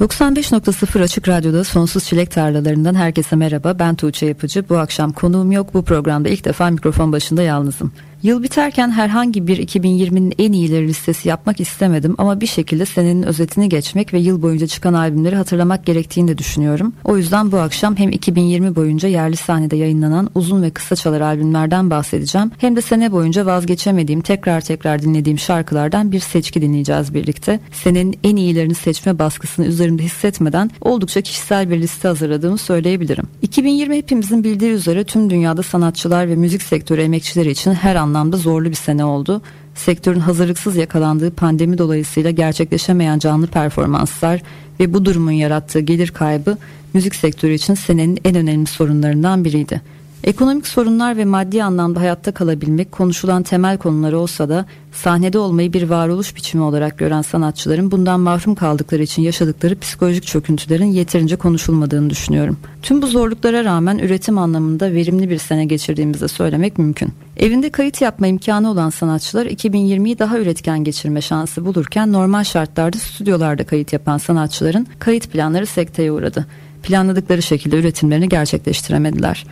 95.0 Açık Radyo'da Sonsuz Çilek Tarlalarından herkese merhaba. Ben Tuğçe Yapıcı. Bu akşam konuğum yok. Bu programda ilk defa mikrofon başında yalnızım. Yıl biterken herhangi bir 2020'nin en iyileri listesi yapmak istemedim ama bir şekilde senenin özetini geçmek ve yıl boyunca çıkan albümleri hatırlamak gerektiğini de düşünüyorum. O yüzden bu akşam hem 2020 boyunca yerli sahnede yayınlanan uzun ve kısa çalar albümlerden bahsedeceğim. Hem de sene boyunca vazgeçemediğim, tekrar tekrar dinlediğim şarkılardan bir seçki dinleyeceğiz birlikte. Senenin en iyilerini seçme baskısını üzerimde hissetmeden oldukça kişisel bir liste hazırladığımı söyleyebilirim. 2020 hepimizin bildiği üzere tüm dünyada sanatçılar ve müzik sektörü emekçileri için her an anlamda zorlu bir sene oldu. Sektörün hazırlıksız yakalandığı pandemi dolayısıyla gerçekleşemeyen canlı performanslar ve bu durumun yarattığı gelir kaybı müzik sektörü için senenin en önemli sorunlarından biriydi. Ekonomik sorunlar ve maddi anlamda hayatta kalabilmek konuşulan temel konular olsa da sahnede olmayı bir varoluş biçimi olarak gören sanatçıların bundan mahrum kaldıkları için yaşadıkları psikolojik çöküntülerin yeterince konuşulmadığını düşünüyorum. Tüm bu zorluklara rağmen üretim anlamında verimli bir sene geçirdiğimizi söylemek mümkün. Evinde kayıt yapma imkanı olan sanatçılar 2020'yi daha üretken geçirme şansı bulurken normal şartlarda stüdyolarda kayıt yapan sanatçıların kayıt planları sekteye uğradı. Planladıkları şekilde üretimlerini gerçekleştiremediler.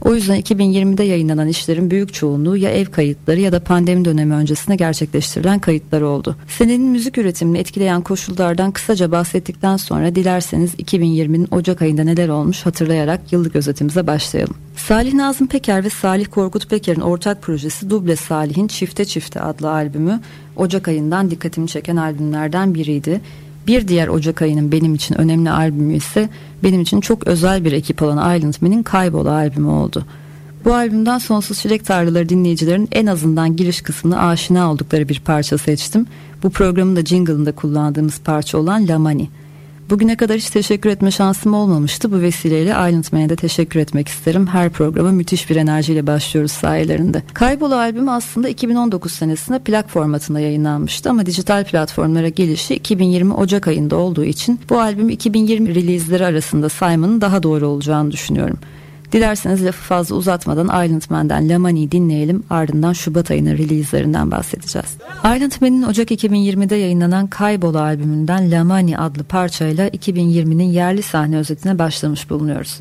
O yüzden 2020'de yayınlanan işlerin büyük çoğunluğu ya ev kayıtları ya da pandemi dönemi öncesinde gerçekleştirilen kayıtlar oldu. Senenin müzik üretimini etkileyen koşullardan kısaca bahsettikten sonra dilerseniz 2020'nin Ocak ayında neler olmuş hatırlayarak yıllık özetimize başlayalım. Salih Nazım Peker ve Salih Korkut Peker'in ortak projesi Duble Salih'in Çifte Çifte adlı albümü Ocak ayından dikkatimi çeken albümlerden biriydi. Bir diğer Ocak ayının benim için önemli albümü ise benim için çok özel bir ekip olan Island Man'in Kaybola albümü oldu. Bu albümden Sonsuz Çilek Tarlaları dinleyicilerin en azından giriş kısmını aşina oldukları bir parça seçtim. Bu programın da jingle'ında kullandığımız parça olan Lamani. Bugüne kadar hiç teşekkür etme şansım olmamıştı. Bu vesileyle Island Man'e de teşekkür etmek isterim. Her programa müthiş bir enerjiyle başlıyoruz sayelerinde. Kaybolu albümü aslında 2019 senesinde plak formatında yayınlanmıştı ama dijital platformlara gelişi 2020 Ocak ayında olduğu için bu albüm 2020 release'leri arasında saymanın daha doğru olacağını düşünüyorum. Dilerseniz lafı fazla uzatmadan Island Man'den Lamani'yi dinleyelim ardından Şubat ayının release'lerinden bahsedeceğiz. Island Man'in Ocak 2020'de yayınlanan Kaybol albümünden Lamani adlı parçayla 2020'nin yerli sahne özetine başlamış bulunuyoruz.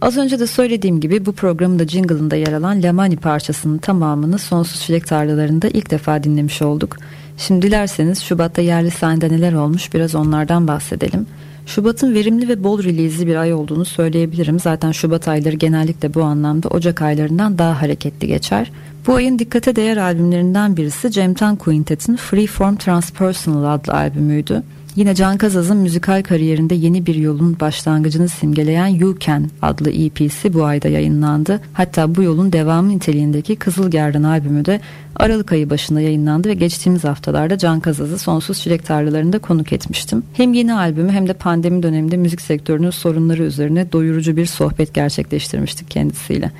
Az önce de söylediğim gibi bu programın da jingle'ında yer alan Lamani parçasının tamamını Sonsuz Çilek Tarlalarında ilk defa dinlemiş olduk. Şimdi dilerseniz Şubat'ta yerli sahnede neler olmuş biraz onlardan bahsedelim. Şubat'ın verimli ve bol release'li bir ay olduğunu söyleyebilirim. Zaten Şubat ayları genellikle bu anlamda Ocak aylarından daha hareketli geçer. Bu ayın dikkate değer albümlerinden birisi Cemtan Quintet'in Freeform Transpersonal adlı albümüydü. Yine Can Kazaz'ın müzikal kariyerinde yeni bir yolun başlangıcını simgeleyen You Can adlı EP'si bu ayda yayınlandı. Hatta bu yolun devamı niteliğindeki Kızıl Gerdan albümü de Aralık ayı başında yayınlandı ve geçtiğimiz haftalarda Can Kazaz'ı Sonsuz Çilek Tarlalarında konuk etmiştim. Hem yeni albümü hem de pandemi döneminde müzik sektörünün sorunları üzerine doyurucu bir sohbet gerçekleştirmiştik kendisiyle.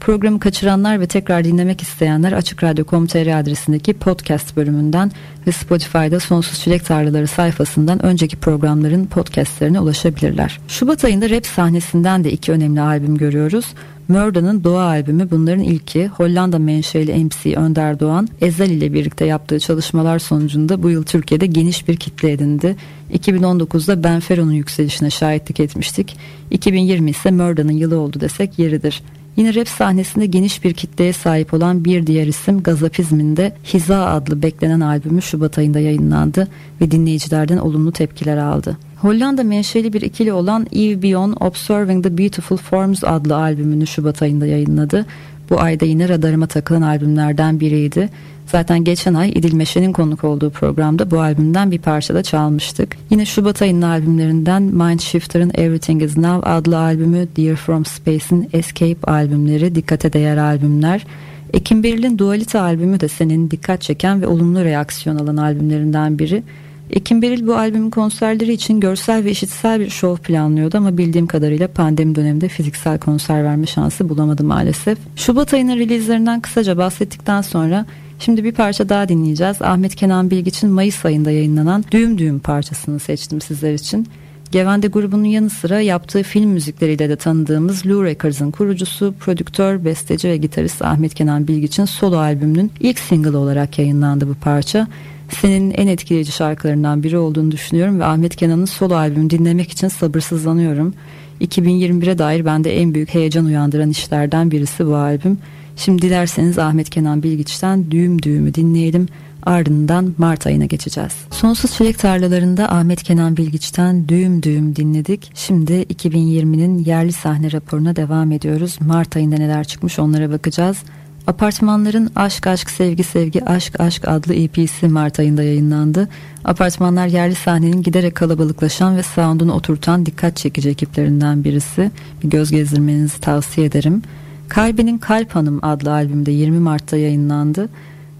Programı kaçıranlar ve tekrar dinlemek isteyenler Açık Radyo.com.tr adresindeki podcast bölümünden ve Spotify'da Sonsuz Çilek Tarlaları sayfasından önceki programların podcastlerine ulaşabilirler. Şubat ayında rap sahnesinden de iki önemli albüm görüyoruz. Murda'nın Doğa albümü bunların ilki Hollanda menşeli MC Önder Doğan Ezel ile birlikte yaptığı çalışmalar sonucunda bu yıl Türkiye'de geniş bir kitle edindi. 2019'da Benfero'nun yükselişine şahitlik etmiştik. 2020 ise Murda'nın yılı oldu desek yeridir. Yine rap sahnesinde geniş bir kitleye sahip olan bir diğer isim Gazapizm'in de Hiza adlı beklenen albümü Şubat ayında yayınlandı ve dinleyicilerden olumlu tepkiler aldı. Hollanda menşeli bir ikili olan Eve Beyond Observing the Beautiful Forms adlı albümünü Şubat ayında yayınladı. Bu ayda yine radarıma takılan albümlerden biriydi. Zaten geçen ay İdil Meşe'nin konuk olduğu programda bu albümden bir parça da çalmıştık. Yine Şubat ayının albümlerinden Mindshifter'ın Everything Is Now adlı albümü, Dear From Space'in Escape albümleri dikkate değer albümler. Ekim Beril'in Dualite albümü de senin dikkat çeken ve olumlu reaksiyon alan albümlerinden biri. Ekim Beril bu albümün konserleri için görsel ve işitsel bir şov planlıyordu ama bildiğim kadarıyla pandemi döneminde fiziksel konser verme şansı bulamadı maalesef. Şubat ayının releaselerinden kısaca bahsettikten sonra şimdi bir parça daha dinleyeceğiz. Ahmet Kenan Bilgiç'in Mayıs ayında yayınlanan Düğüm Düğüm parçasını seçtim sizler için. Gevende grubunun yanı sıra yaptığı film müzikleriyle de tanıdığımız Lou Records'ın kurucusu, prodüktör, besteci ve gitarist Ahmet Kenan Bilgiç'in solo albümünün ilk single olarak yayınlandı bu parça senin en etkileyici şarkılarından biri olduğunu düşünüyorum ve Ahmet Kenan'ın solo albümü dinlemek için sabırsızlanıyorum. 2021'e dair bende en büyük heyecan uyandıran işlerden birisi bu albüm. Şimdi dilerseniz Ahmet Kenan Bilgiç'ten Düğüm Düğüm'ü dinleyelim. Ardından Mart ayına geçeceğiz. Sonsuz Çilek Tarlalarında Ahmet Kenan Bilgiç'ten Düğüm Düğüm dinledik. Şimdi 2020'nin yerli sahne raporuna devam ediyoruz. Mart ayında neler çıkmış onlara bakacağız. Apartmanların Aşk Aşk Sevgi Sevgi Aşk Aşk adlı EP'si Mart ayında yayınlandı. Apartmanlar yerli sahnenin giderek kalabalıklaşan ve sound'unu oturtan dikkat çekici ekiplerinden birisi. Bir göz gezdirmenizi tavsiye ederim. Kalbenin Kalp Hanım adlı albümde 20 Mart'ta yayınlandı.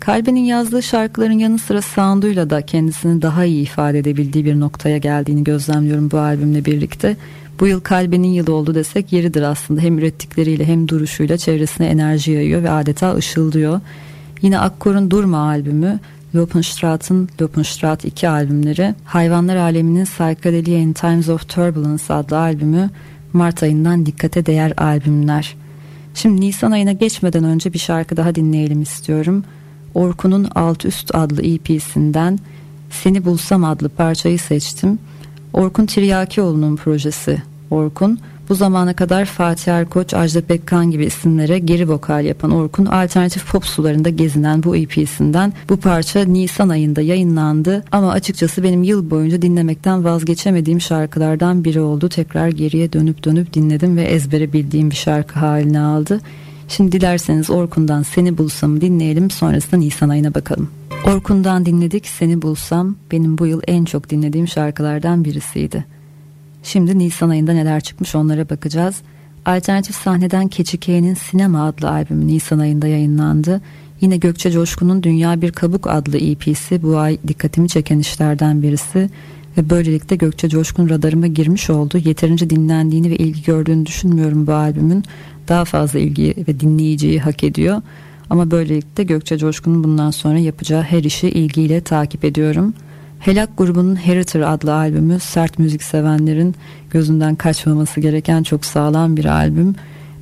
Kalbenin yazdığı şarkıların yanı sıra sound'uyla da kendisini daha iyi ifade edebildiği bir noktaya geldiğini gözlemliyorum bu albümle birlikte. Bu yıl kalbinin yılı oldu desek yeridir aslında. Hem ürettikleriyle hem duruşuyla çevresine enerji yayıyor ve adeta ışıldıyor. Yine Akkor'un Durma albümü, Lopenstraat'ın Lopenstraat 2 albümleri, Hayvanlar Aleminin Psychedelia in Times of Turbulence adlı albümü Mart ayından dikkate değer albümler. Şimdi Nisan ayına geçmeden önce bir şarkı daha dinleyelim istiyorum. Orkun'un Alt Üst adlı EP'sinden Seni Bulsam adlı parçayı seçtim. Orkun Tiryakioğlu'nun projesi Orkun. Bu zamana kadar Fatih Erkoç, Ajda Pekkan gibi isimlere geri vokal yapan Orkun alternatif pop sularında gezinen bu EP'sinden bu parça Nisan ayında yayınlandı ama açıkçası benim yıl boyunca dinlemekten vazgeçemediğim şarkılardan biri oldu. Tekrar geriye dönüp dönüp dinledim ve ezbere bildiğim bir şarkı haline aldı. Şimdi dilerseniz Orkun'dan Seni Bulsam'ı dinleyelim sonrasında Nisan ayına bakalım. Orkun'dan dinledik Seni Bulsam benim bu yıl en çok dinlediğim şarkılardan birisiydi. Şimdi Nisan ayında neler çıkmış onlara bakacağız. Alternatif sahneden Keçi Sinema adlı albümü Nisan ayında yayınlandı. Yine Gökçe Coşkun'un Dünya Bir Kabuk adlı EP'si bu ay dikkatimi çeken işlerden birisi ve böylelikle Gökçe Coşkun radarıma girmiş oldu. Yeterince dinlendiğini ve ilgi gördüğünü düşünmüyorum bu albümün. Daha fazla ilgi ve dinleyiciyi hak ediyor. Ama böylelikle Gökçe Coşkun'un bundan sonra yapacağı her işi ilgiyle takip ediyorum.'' Helak grubunun Heritor adlı albümü sert müzik sevenlerin gözünden kaçmaması gereken çok sağlam bir albüm.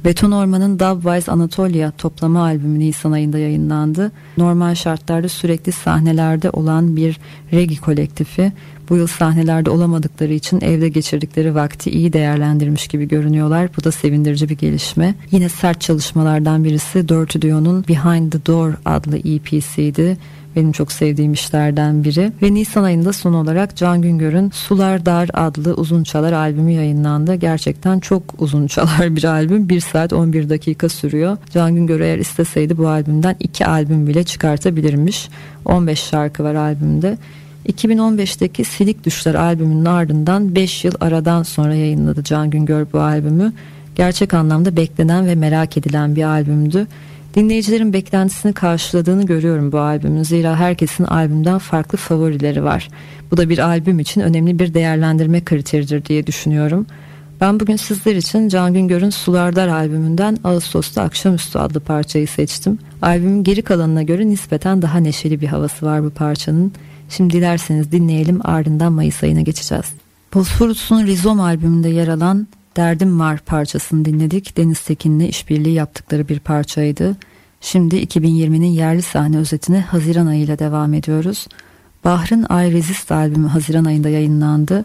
Beton Orman'ın Dubwise Anatolia toplama albümü Nisan ayında yayınlandı. Normal şartlarda sürekli sahnelerde olan bir regi kolektifi. Bu yıl sahnelerde olamadıkları için evde geçirdikleri vakti iyi değerlendirmiş gibi görünüyorlar. Bu da sevindirici bir gelişme. Yine sert çalışmalardan birisi Dirty Dio'nun Behind the Door adlı EP'siydi benim çok sevdiğim işlerden biri. Ve Nisan ayında son olarak Can Güngör'ün Sular Dar adlı uzun çalar albümü yayınlandı. Gerçekten çok uzun çalar bir albüm. 1 saat 11 dakika sürüyor. Can Güngör eğer isteseydi bu albümden 2 albüm bile çıkartabilirmiş. 15 şarkı var albümde. 2015'teki Silik Düşler albümünün ardından 5 yıl aradan sonra yayınladı Can Güngör bu albümü. Gerçek anlamda beklenen ve merak edilen bir albümdü. Dinleyicilerin beklentisini karşıladığını görüyorum bu albümün. Zira herkesin albümden farklı favorileri var. Bu da bir albüm için önemli bir değerlendirme kriteridir diye düşünüyorum. Ben bugün sizler için Can Güngör'ün Sulardar albümünden Ağustos'ta Akşamüstü adlı parçayı seçtim. Albümün geri kalanına göre nispeten daha neşeli bir havası var bu parçanın. Şimdi dilerseniz dinleyelim ardından Mayıs ayına geçeceğiz. Bosphorus'un Rizom albümünde yer alan Derdim Var parçasını dinledik. Deniz Tekin'le işbirliği yaptıkları bir parçaydı. Şimdi 2020'nin yerli sahne özetine Haziran ayıyla devam ediyoruz. Bahr'ın I Resist albümü Haziran ayında yayınlandı.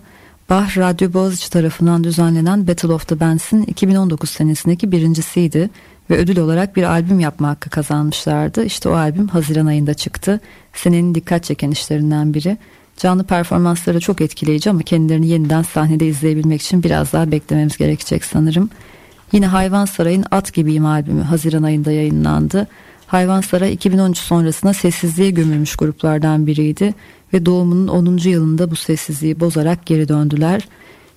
Bahr Radyo Boğaziçi tarafından düzenlenen Battle of the Bands'in 2019 senesindeki birincisiydi ve ödül olarak bir albüm yapma hakkı kazanmışlardı. İşte o albüm Haziran ayında çıktı. Senenin dikkat çeken işlerinden biri. Canlı performansları çok etkileyici ama kendilerini yeniden sahnede izleyebilmek için biraz daha beklememiz gerekecek sanırım. Yine Hayvan Saray'ın At Gibiyim albümü Haziran ayında yayınlandı. Hayvansaray 2013 sonrasında sessizliğe gömülmüş gruplardan biriydi ve doğumunun 10. yılında bu sessizliği bozarak geri döndüler.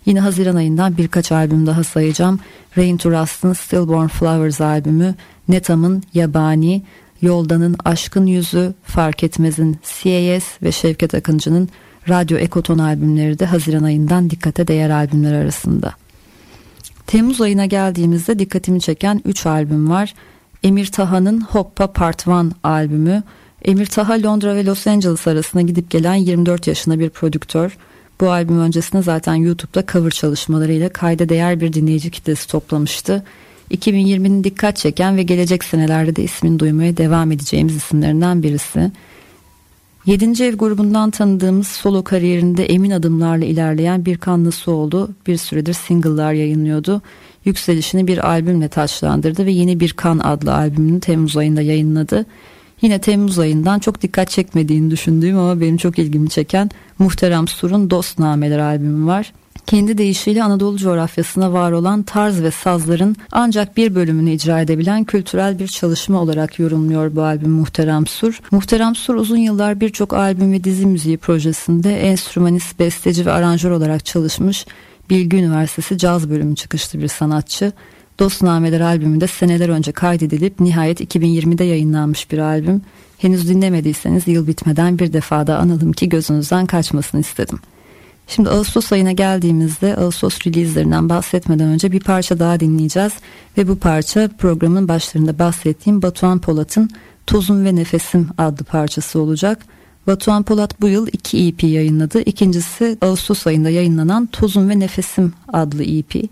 Yine Haziran ayından birkaç albüm daha sayacağım. Rain to Rust'ın Stillborn Flowers albümü, Netam'ın Yabani, Yoldan'ın Aşkın Yüzü, Fark Etmez'in CAS ve Şevket Akıncı'nın Radyo Ekoton albümleri de Haziran ayından dikkate değer albümler arasında. Temmuz ayına geldiğimizde dikkatimi çeken 3 albüm var. Emir Taha'nın Hoppa Part 1 albümü. Emir Taha Londra ve Los Angeles arasında gidip gelen 24 yaşında bir prodüktör. Bu albüm öncesinde zaten YouTube'da cover çalışmalarıyla kayda değer bir dinleyici kitlesi toplamıştı. 2020'nin dikkat çeken ve gelecek senelerde de ismini duymaya devam edeceğimiz isimlerinden birisi. 7. ev grubundan tanıdığımız solo kariyerinde emin adımlarla ilerleyen bir kanlısı oldu. Bir süredir single'lar yayınlıyordu. Yükselişini bir albümle taçlandırdı ve yeni bir kan adlı albümünü Temmuz ayında yayınladı. Yine Temmuz ayından çok dikkat çekmediğini düşündüğüm ama benim çok ilgimi çeken Muhterem Sur'un Dost Nameler albümü var. Kendi deyişiyle Anadolu coğrafyasına var olan tarz ve sazların ancak bir bölümünü icra edebilen kültürel bir çalışma olarak yorumluyor bu albüm Muhterem Sur. Muhterem Sur uzun yıllar birçok albüm ve dizi müziği projesinde enstrümanist, besteci ve aranjör olarak çalışmış Bilgi Üniversitesi caz bölümü çıkışlı bir sanatçı. Dostnameler albümünde seneler önce kaydedilip nihayet 2020'de yayınlanmış bir albüm. Henüz dinlemediyseniz yıl bitmeden bir defada analım ki gözünüzden kaçmasını istedim. Şimdi Ağustos ayına geldiğimizde Ağustos release'lerinden bahsetmeden önce bir parça daha dinleyeceğiz. Ve bu parça programın başlarında bahsettiğim Batuhan Polat'ın Tozum ve Nefesim adlı parçası olacak. Batuhan Polat bu yıl iki EP yayınladı. İkincisi Ağustos ayında yayınlanan Tozum ve Nefesim adlı EP.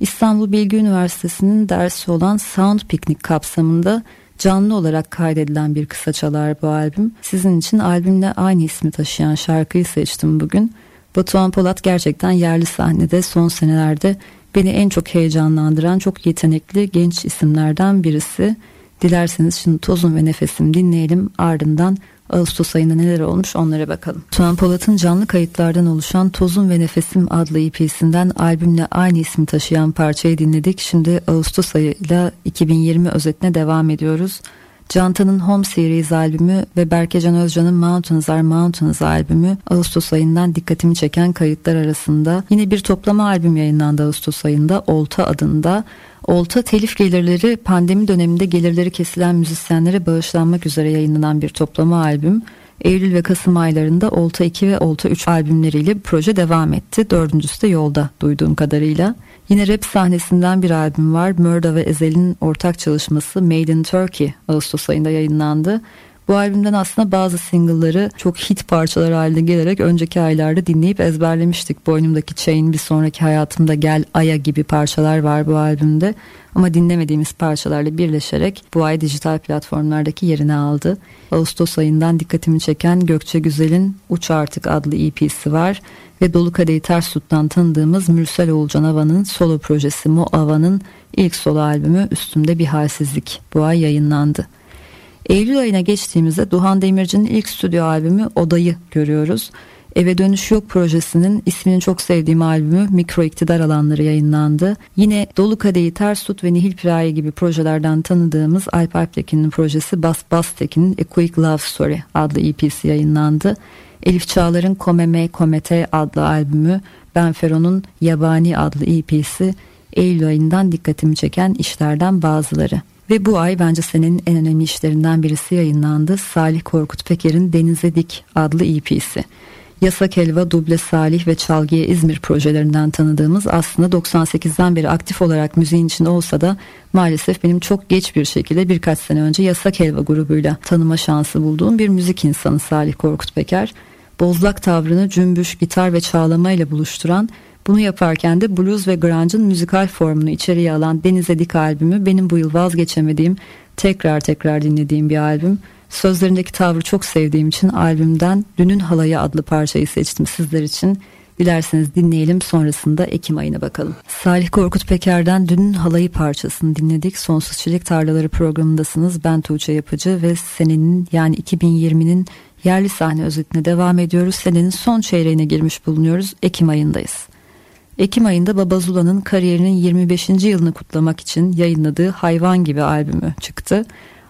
İstanbul Bilgi Üniversitesi'nin dersi olan Sound Picnic kapsamında canlı olarak kaydedilen bir kısa çalar bu albüm. Sizin için albümle aynı ismi taşıyan şarkıyı seçtim bugün. Batuhan Polat gerçekten yerli sahnede son senelerde beni en çok heyecanlandıran çok yetenekli genç isimlerden birisi. Dilerseniz şimdi Tozun ve Nefesim dinleyelim ardından Ağustos ayında neler olmuş onlara bakalım. Tuğan Polat'ın canlı kayıtlardan oluşan Tozun ve Nefesim adlı EP'sinden albümle aynı ismi taşıyan parçayı dinledik. Şimdi Ağustos ayıyla 2020 özetine devam ediyoruz. Canta'nın Home Series albümü ve Berkecan Özcan'ın Mountains Are Mountains albümü Ağustos ayından dikkatimi çeken kayıtlar arasında. Yine bir toplama albüm yayınlandı Ağustos ayında Olta adında. Olta telif gelirleri pandemi döneminde gelirleri kesilen müzisyenlere bağışlanmak üzere yayınlanan bir toplama albüm. Eylül ve Kasım aylarında Olta 2 ve Olta 3 albümleriyle proje devam etti. Dördüncüsü de yolda duyduğum kadarıyla. Yine rap sahnesinden bir albüm var. Murda ve Ezel'in ortak çalışması Made in Turkey Ağustos ayında yayınlandı. Bu albümden aslında bazı single'ları çok hit parçalar haline gelerek önceki aylarda dinleyip ezberlemiştik. Boynumdaki Chain, Bir Sonraki Hayatımda Gel, Aya gibi parçalar var bu albümde. Ama dinlemediğimiz parçalarla birleşerek bu ay dijital platformlardaki yerini aldı. Ağustos ayından dikkatimi çeken Gökçe Güzel'in Uç Artık adlı EP'si var ve Dolu Kadehi Ters Tut'tan tanıdığımız Mürsel Oğulcan Ava'nın solo projesi Mo Ava'nın ilk solo albümü Üstümde Bir Halsizlik bu ay yayınlandı. Eylül ayına geçtiğimizde Duhan Demirci'nin ilk stüdyo albümü Oda'yı görüyoruz. Eve Dönüş Yok projesinin ismini çok sevdiğim albümü Mikro İktidar Alanları yayınlandı. Yine Dolu Kadehi Ters Tut ve Nihil Piraye gibi projelerden tanıdığımız Alp Alptekin'in projesi Bas Bas Tekin'in A Quick Love Story adlı EP'si yayınlandı. Elif Çağlar'ın Komeme Komete adlı albümü, Ben Fero'nun Yabani adlı EP'si Eylül ayından dikkatimi çeken işlerden bazıları. Ve bu ay bence senin en önemli işlerinden birisi yayınlandı. Salih Korkut Peker'in Denize Dik adlı EP'si. Yasak Helva, Duble Salih ve Çalgiye İzmir projelerinden tanıdığımız aslında 98'den beri aktif olarak müziğin içinde olsa da maalesef benim çok geç bir şekilde birkaç sene önce Yasak Helva grubuyla tanıma şansı bulduğum bir müzik insanı Salih Korkut Peker. Bozlak tavrını cümbüş, gitar ve çağlama ile buluşturan bunu yaparken de blues ve grunge'ın müzikal formunu içeriye alan Denize Dik albümü benim bu yıl vazgeçemediğim, tekrar tekrar dinlediğim bir albüm. Sözlerindeki tavrı çok sevdiğim için albümden Dünün Halayı adlı parçayı seçtim sizler için. Dilerseniz dinleyelim sonrasında Ekim ayına bakalım. Salih Korkut Peker'den Dünün Halayı parçasını dinledik. Sonsuz Çilek Tarlaları programındasınız. Ben Tuğçe Yapıcı ve senenin yani 2020'nin yerli sahne özetine devam ediyoruz. Senenin son çeyreğine girmiş bulunuyoruz. Ekim ayındayız. Ekim ayında Baba Zula'nın kariyerinin 25. yılını kutlamak için yayınladığı Hayvan Gibi albümü çıktı.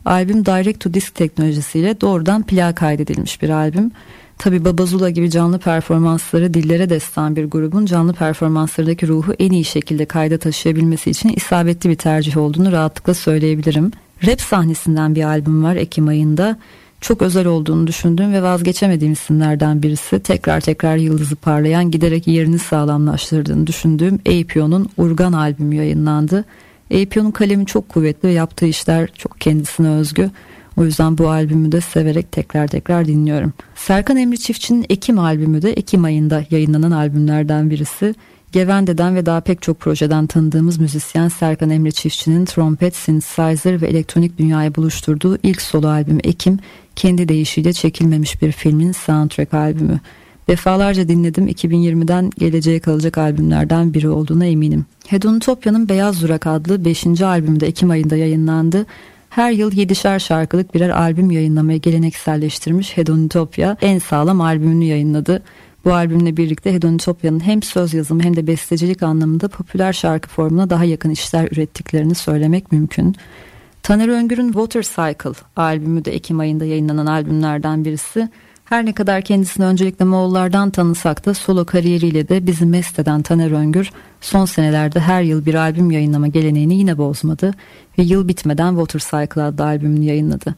Albüm direct to disc teknolojisiyle doğrudan plağa kaydedilmiş bir albüm. Tabi Babazula gibi canlı performansları dillere destan bir grubun canlı performanslarındaki ruhu en iyi şekilde kayda taşıyabilmesi için isabetli bir tercih olduğunu rahatlıkla söyleyebilirim. Rap sahnesinden bir albüm var Ekim ayında. Çok özel olduğunu düşündüğüm ve vazgeçemediğim isimlerden birisi tekrar tekrar yıldızı parlayan giderek yerini sağlamlaştırdığını düşündüğüm APO'nun Urgan albümü yayınlandı. APO'nun kalemi çok kuvvetli ve yaptığı işler çok kendisine özgü. O yüzden bu albümü de severek tekrar tekrar dinliyorum. Serkan Emri Çiftçi'nin Ekim albümü de Ekim ayında yayınlanan albümlerden birisi. Gevende'den ve daha pek çok projeden tanıdığımız müzisyen Serkan Emre Çiftçi'nin trompet, synthesizer ve elektronik dünyayı buluşturduğu ilk solo albüm Ekim, kendi deyişiyle çekilmemiş bir filmin soundtrack albümü. Defalarca dinledim 2020'den geleceğe kalacak albümlerden biri olduğuna eminim. Hedonitopya'nın Beyaz Durak adlı 5. albümü de Ekim ayında yayınlandı. Her yıl 7'şer şarkılık birer albüm yayınlamayı gelenekselleştirmiş Hedonitopya en sağlam albümünü yayınladı. Bu albümle birlikte Hedonitopya'nın hem söz yazımı hem de bestecilik anlamında popüler şarkı formuna daha yakın işler ürettiklerini söylemek mümkün. Taner Öngür'ün Water Cycle albümü de Ekim ayında yayınlanan albümlerden birisi. Her ne kadar kendisini öncelikle Moğollardan tanısak da solo kariyeriyle de bizi mest eden Taner Öngür son senelerde her yıl bir albüm yayınlama geleneğini yine bozmadı ve yıl bitmeden Water Cycle adlı albümünü yayınladı.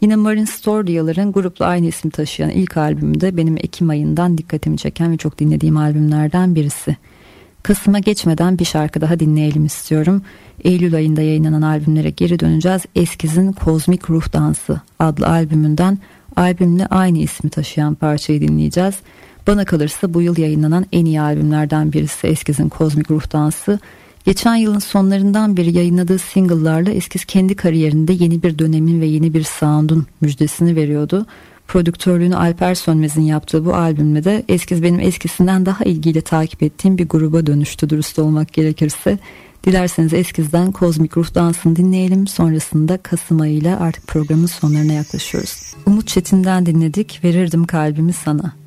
Yine Marine Stordia'ların grupla aynı ismi taşıyan ilk albümü de benim Ekim ayından dikkatimi çeken ve çok dinlediğim albümlerden birisi. Kasım'a geçmeden bir şarkı daha dinleyelim istiyorum. Eylül ayında yayınlanan albümlere geri döneceğiz. Eskiz'in Kozmik Ruh Dansı adlı albümünden albümle aynı ismi taşıyan parçayı dinleyeceğiz. Bana kalırsa bu yıl yayınlanan en iyi albümlerden birisi Eskiz'in Kozmik Ruh Dansı. Geçen yılın sonlarından beri yayınladığı single'larla Eskiz kendi kariyerinde yeni bir dönemin ve yeni bir sound'un müjdesini veriyordu. Prodüktörlüğünü Alper Sönmez'in yaptığı bu albümle de Eskiz benim eskisinden daha ilgiyle takip ettiğim bir gruba dönüştü dürüst olmak gerekirse. Dilerseniz Eskiz'den Kozmik Ruh Dansı'nı dinleyelim. Sonrasında Kasım ayıyla artık programın sonlarına yaklaşıyoruz. Umut Çetin'den dinledik Verirdim Kalbimi Sana.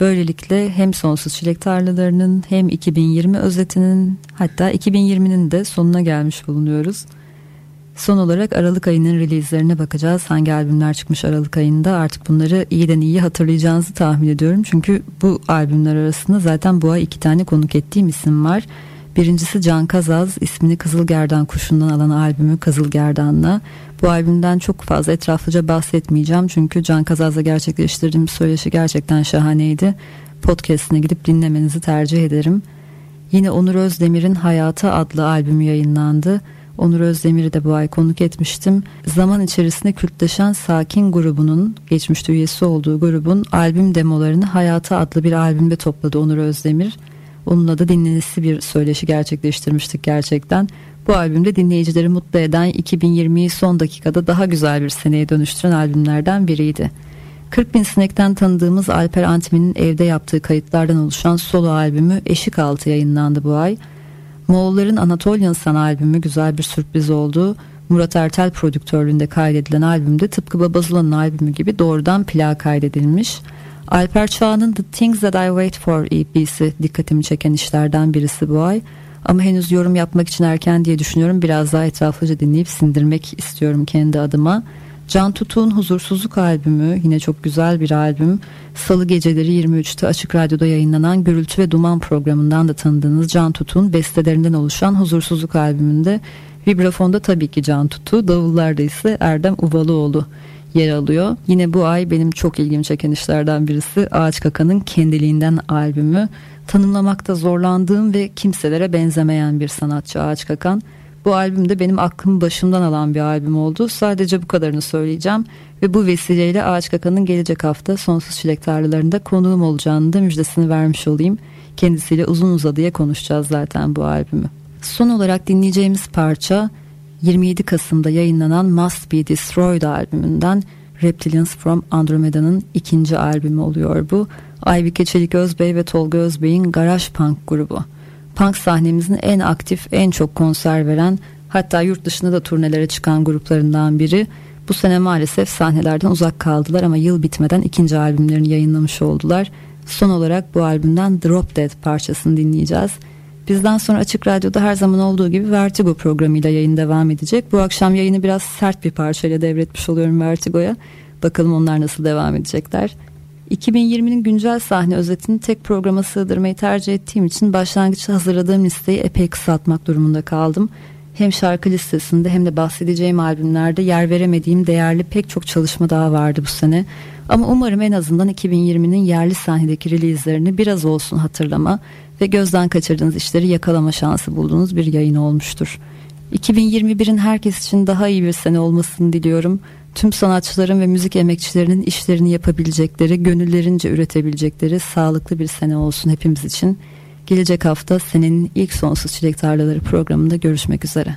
Böylelikle hem Sonsuz Çilek Tarlalarının hem 2020 özetinin hatta 2020'nin de sonuna gelmiş bulunuyoruz. Son olarak Aralık ayının release'lerine bakacağız. Hangi albümler çıkmış Aralık ayında artık bunları iyiden iyi hatırlayacağınızı tahmin ediyorum. Çünkü bu albümler arasında zaten bu ay iki tane konuk ettiğim isim var. Birincisi Can Kazaz ismini Kızılgerdan kuşundan alan albümü Kızılgerdan'la. Bu albümden çok fazla etraflıca bahsetmeyeceğim çünkü Can Kazaz'la gerçekleştirdiğim söyleşi gerçekten şahaneydi. Podcast'ine gidip dinlemenizi tercih ederim. Yine Onur Özdemir'in Hayatı adlı albümü yayınlandı. Onur Özdemir'i de bu ay konuk etmiştim. Zaman içerisinde kültleşen Sakin grubunun, geçmişte üyesi olduğu grubun albüm demolarını Hayatı adlı bir albümde topladı Onur Özdemir. Onunla da dinlenisi bir söyleşi gerçekleştirmiştik gerçekten. Bu albümde dinleyicileri mutlu eden 2020'yi son dakikada daha güzel bir seneye dönüştüren albümlerden biriydi. 40 bin sinekten tanıdığımız Alper Antmen'in evde yaptığı kayıtlardan oluşan solo albümü Eşik Altı yayınlandı bu ay. Moğolların Anatolian San albümü güzel bir sürpriz oldu. Murat Ertel prodüktörlüğünde kaydedilen albümde tıpkı Babazula'nın albümü gibi doğrudan plağa kaydedilmiş. Alper Çağ'ın The Things That I Wait For EP'si dikkatimi çeken işlerden birisi bu ay. Ama henüz yorum yapmak için erken diye düşünüyorum. Biraz daha etraflıca dinleyip sindirmek istiyorum kendi adıma. Can Tutuk'un Huzursuzluk albümü yine çok güzel bir albüm. Salı geceleri 23'te Açık Radyo'da yayınlanan Gürültü ve Duman programından da tanıdığınız Can Tutuk'un bestelerinden oluşan Huzursuzluk albümünde vibrafonda tabii ki Can Tutu, davullarda ise Erdem Uvalıoğlu yer alıyor. Yine bu ay benim çok ilgimi çeken işlerden birisi Ağaç Kaka'nın Kendiliğinden albümü. Tanımlamakta zorlandığım ve kimselere benzemeyen bir sanatçı Ağaç Kakan. Bu albüm de benim aklımı başımdan alan bir albüm oldu. Sadece bu kadarını söyleyeceğim. Ve bu vesileyle Ağaç Kaka'nın gelecek hafta Sonsuz Çilek Tarlalarında konuğum olacağını da müjdesini vermiş olayım. Kendisiyle uzun uzadıya konuşacağız zaten bu albümü. Son olarak dinleyeceğimiz parça 27 Kasım'da yayınlanan Must Be Destroyed albümünden Reptilians from Andromeda'nın ikinci albümü oluyor bu. Aybike Çelik Özbey ve Tolga Özbey'in Garaj Punk grubu. Punk sahnemizin en aktif, en çok konser veren hatta yurt dışında da turnelere çıkan gruplarından biri. Bu sene maalesef sahnelerden uzak kaldılar ama yıl bitmeden ikinci albümlerini yayınlamış oldular. Son olarak bu albümden Drop Dead parçasını dinleyeceğiz. Bizden sonra Açık Radyo'da her zaman olduğu gibi Vertigo programıyla yayın devam edecek. Bu akşam yayını biraz sert bir parçayla devretmiş oluyorum Vertigo'ya. Bakalım onlar nasıl devam edecekler. 2020'nin güncel sahne özetini tek programa sığdırmayı tercih ettiğim için başlangıçta hazırladığım listeyi epey kısaltmak durumunda kaldım. Hem şarkı listesinde hem de bahsedeceğim albümlerde yer veremediğim değerli pek çok çalışma daha vardı bu sene. Ama umarım en azından 2020'nin yerli sahnedeki release'lerini biraz olsun hatırlama ve gözden kaçırdığınız işleri yakalama şansı bulduğunuz bir yayın olmuştur. 2021'in herkes için daha iyi bir sene olmasını diliyorum. Tüm sanatçıların ve müzik emekçilerinin işlerini yapabilecekleri, gönüllerince üretebilecekleri sağlıklı bir sene olsun hepimiz için. Gelecek hafta senenin ilk Sonsuz Çilek Tarlaları programında görüşmek üzere.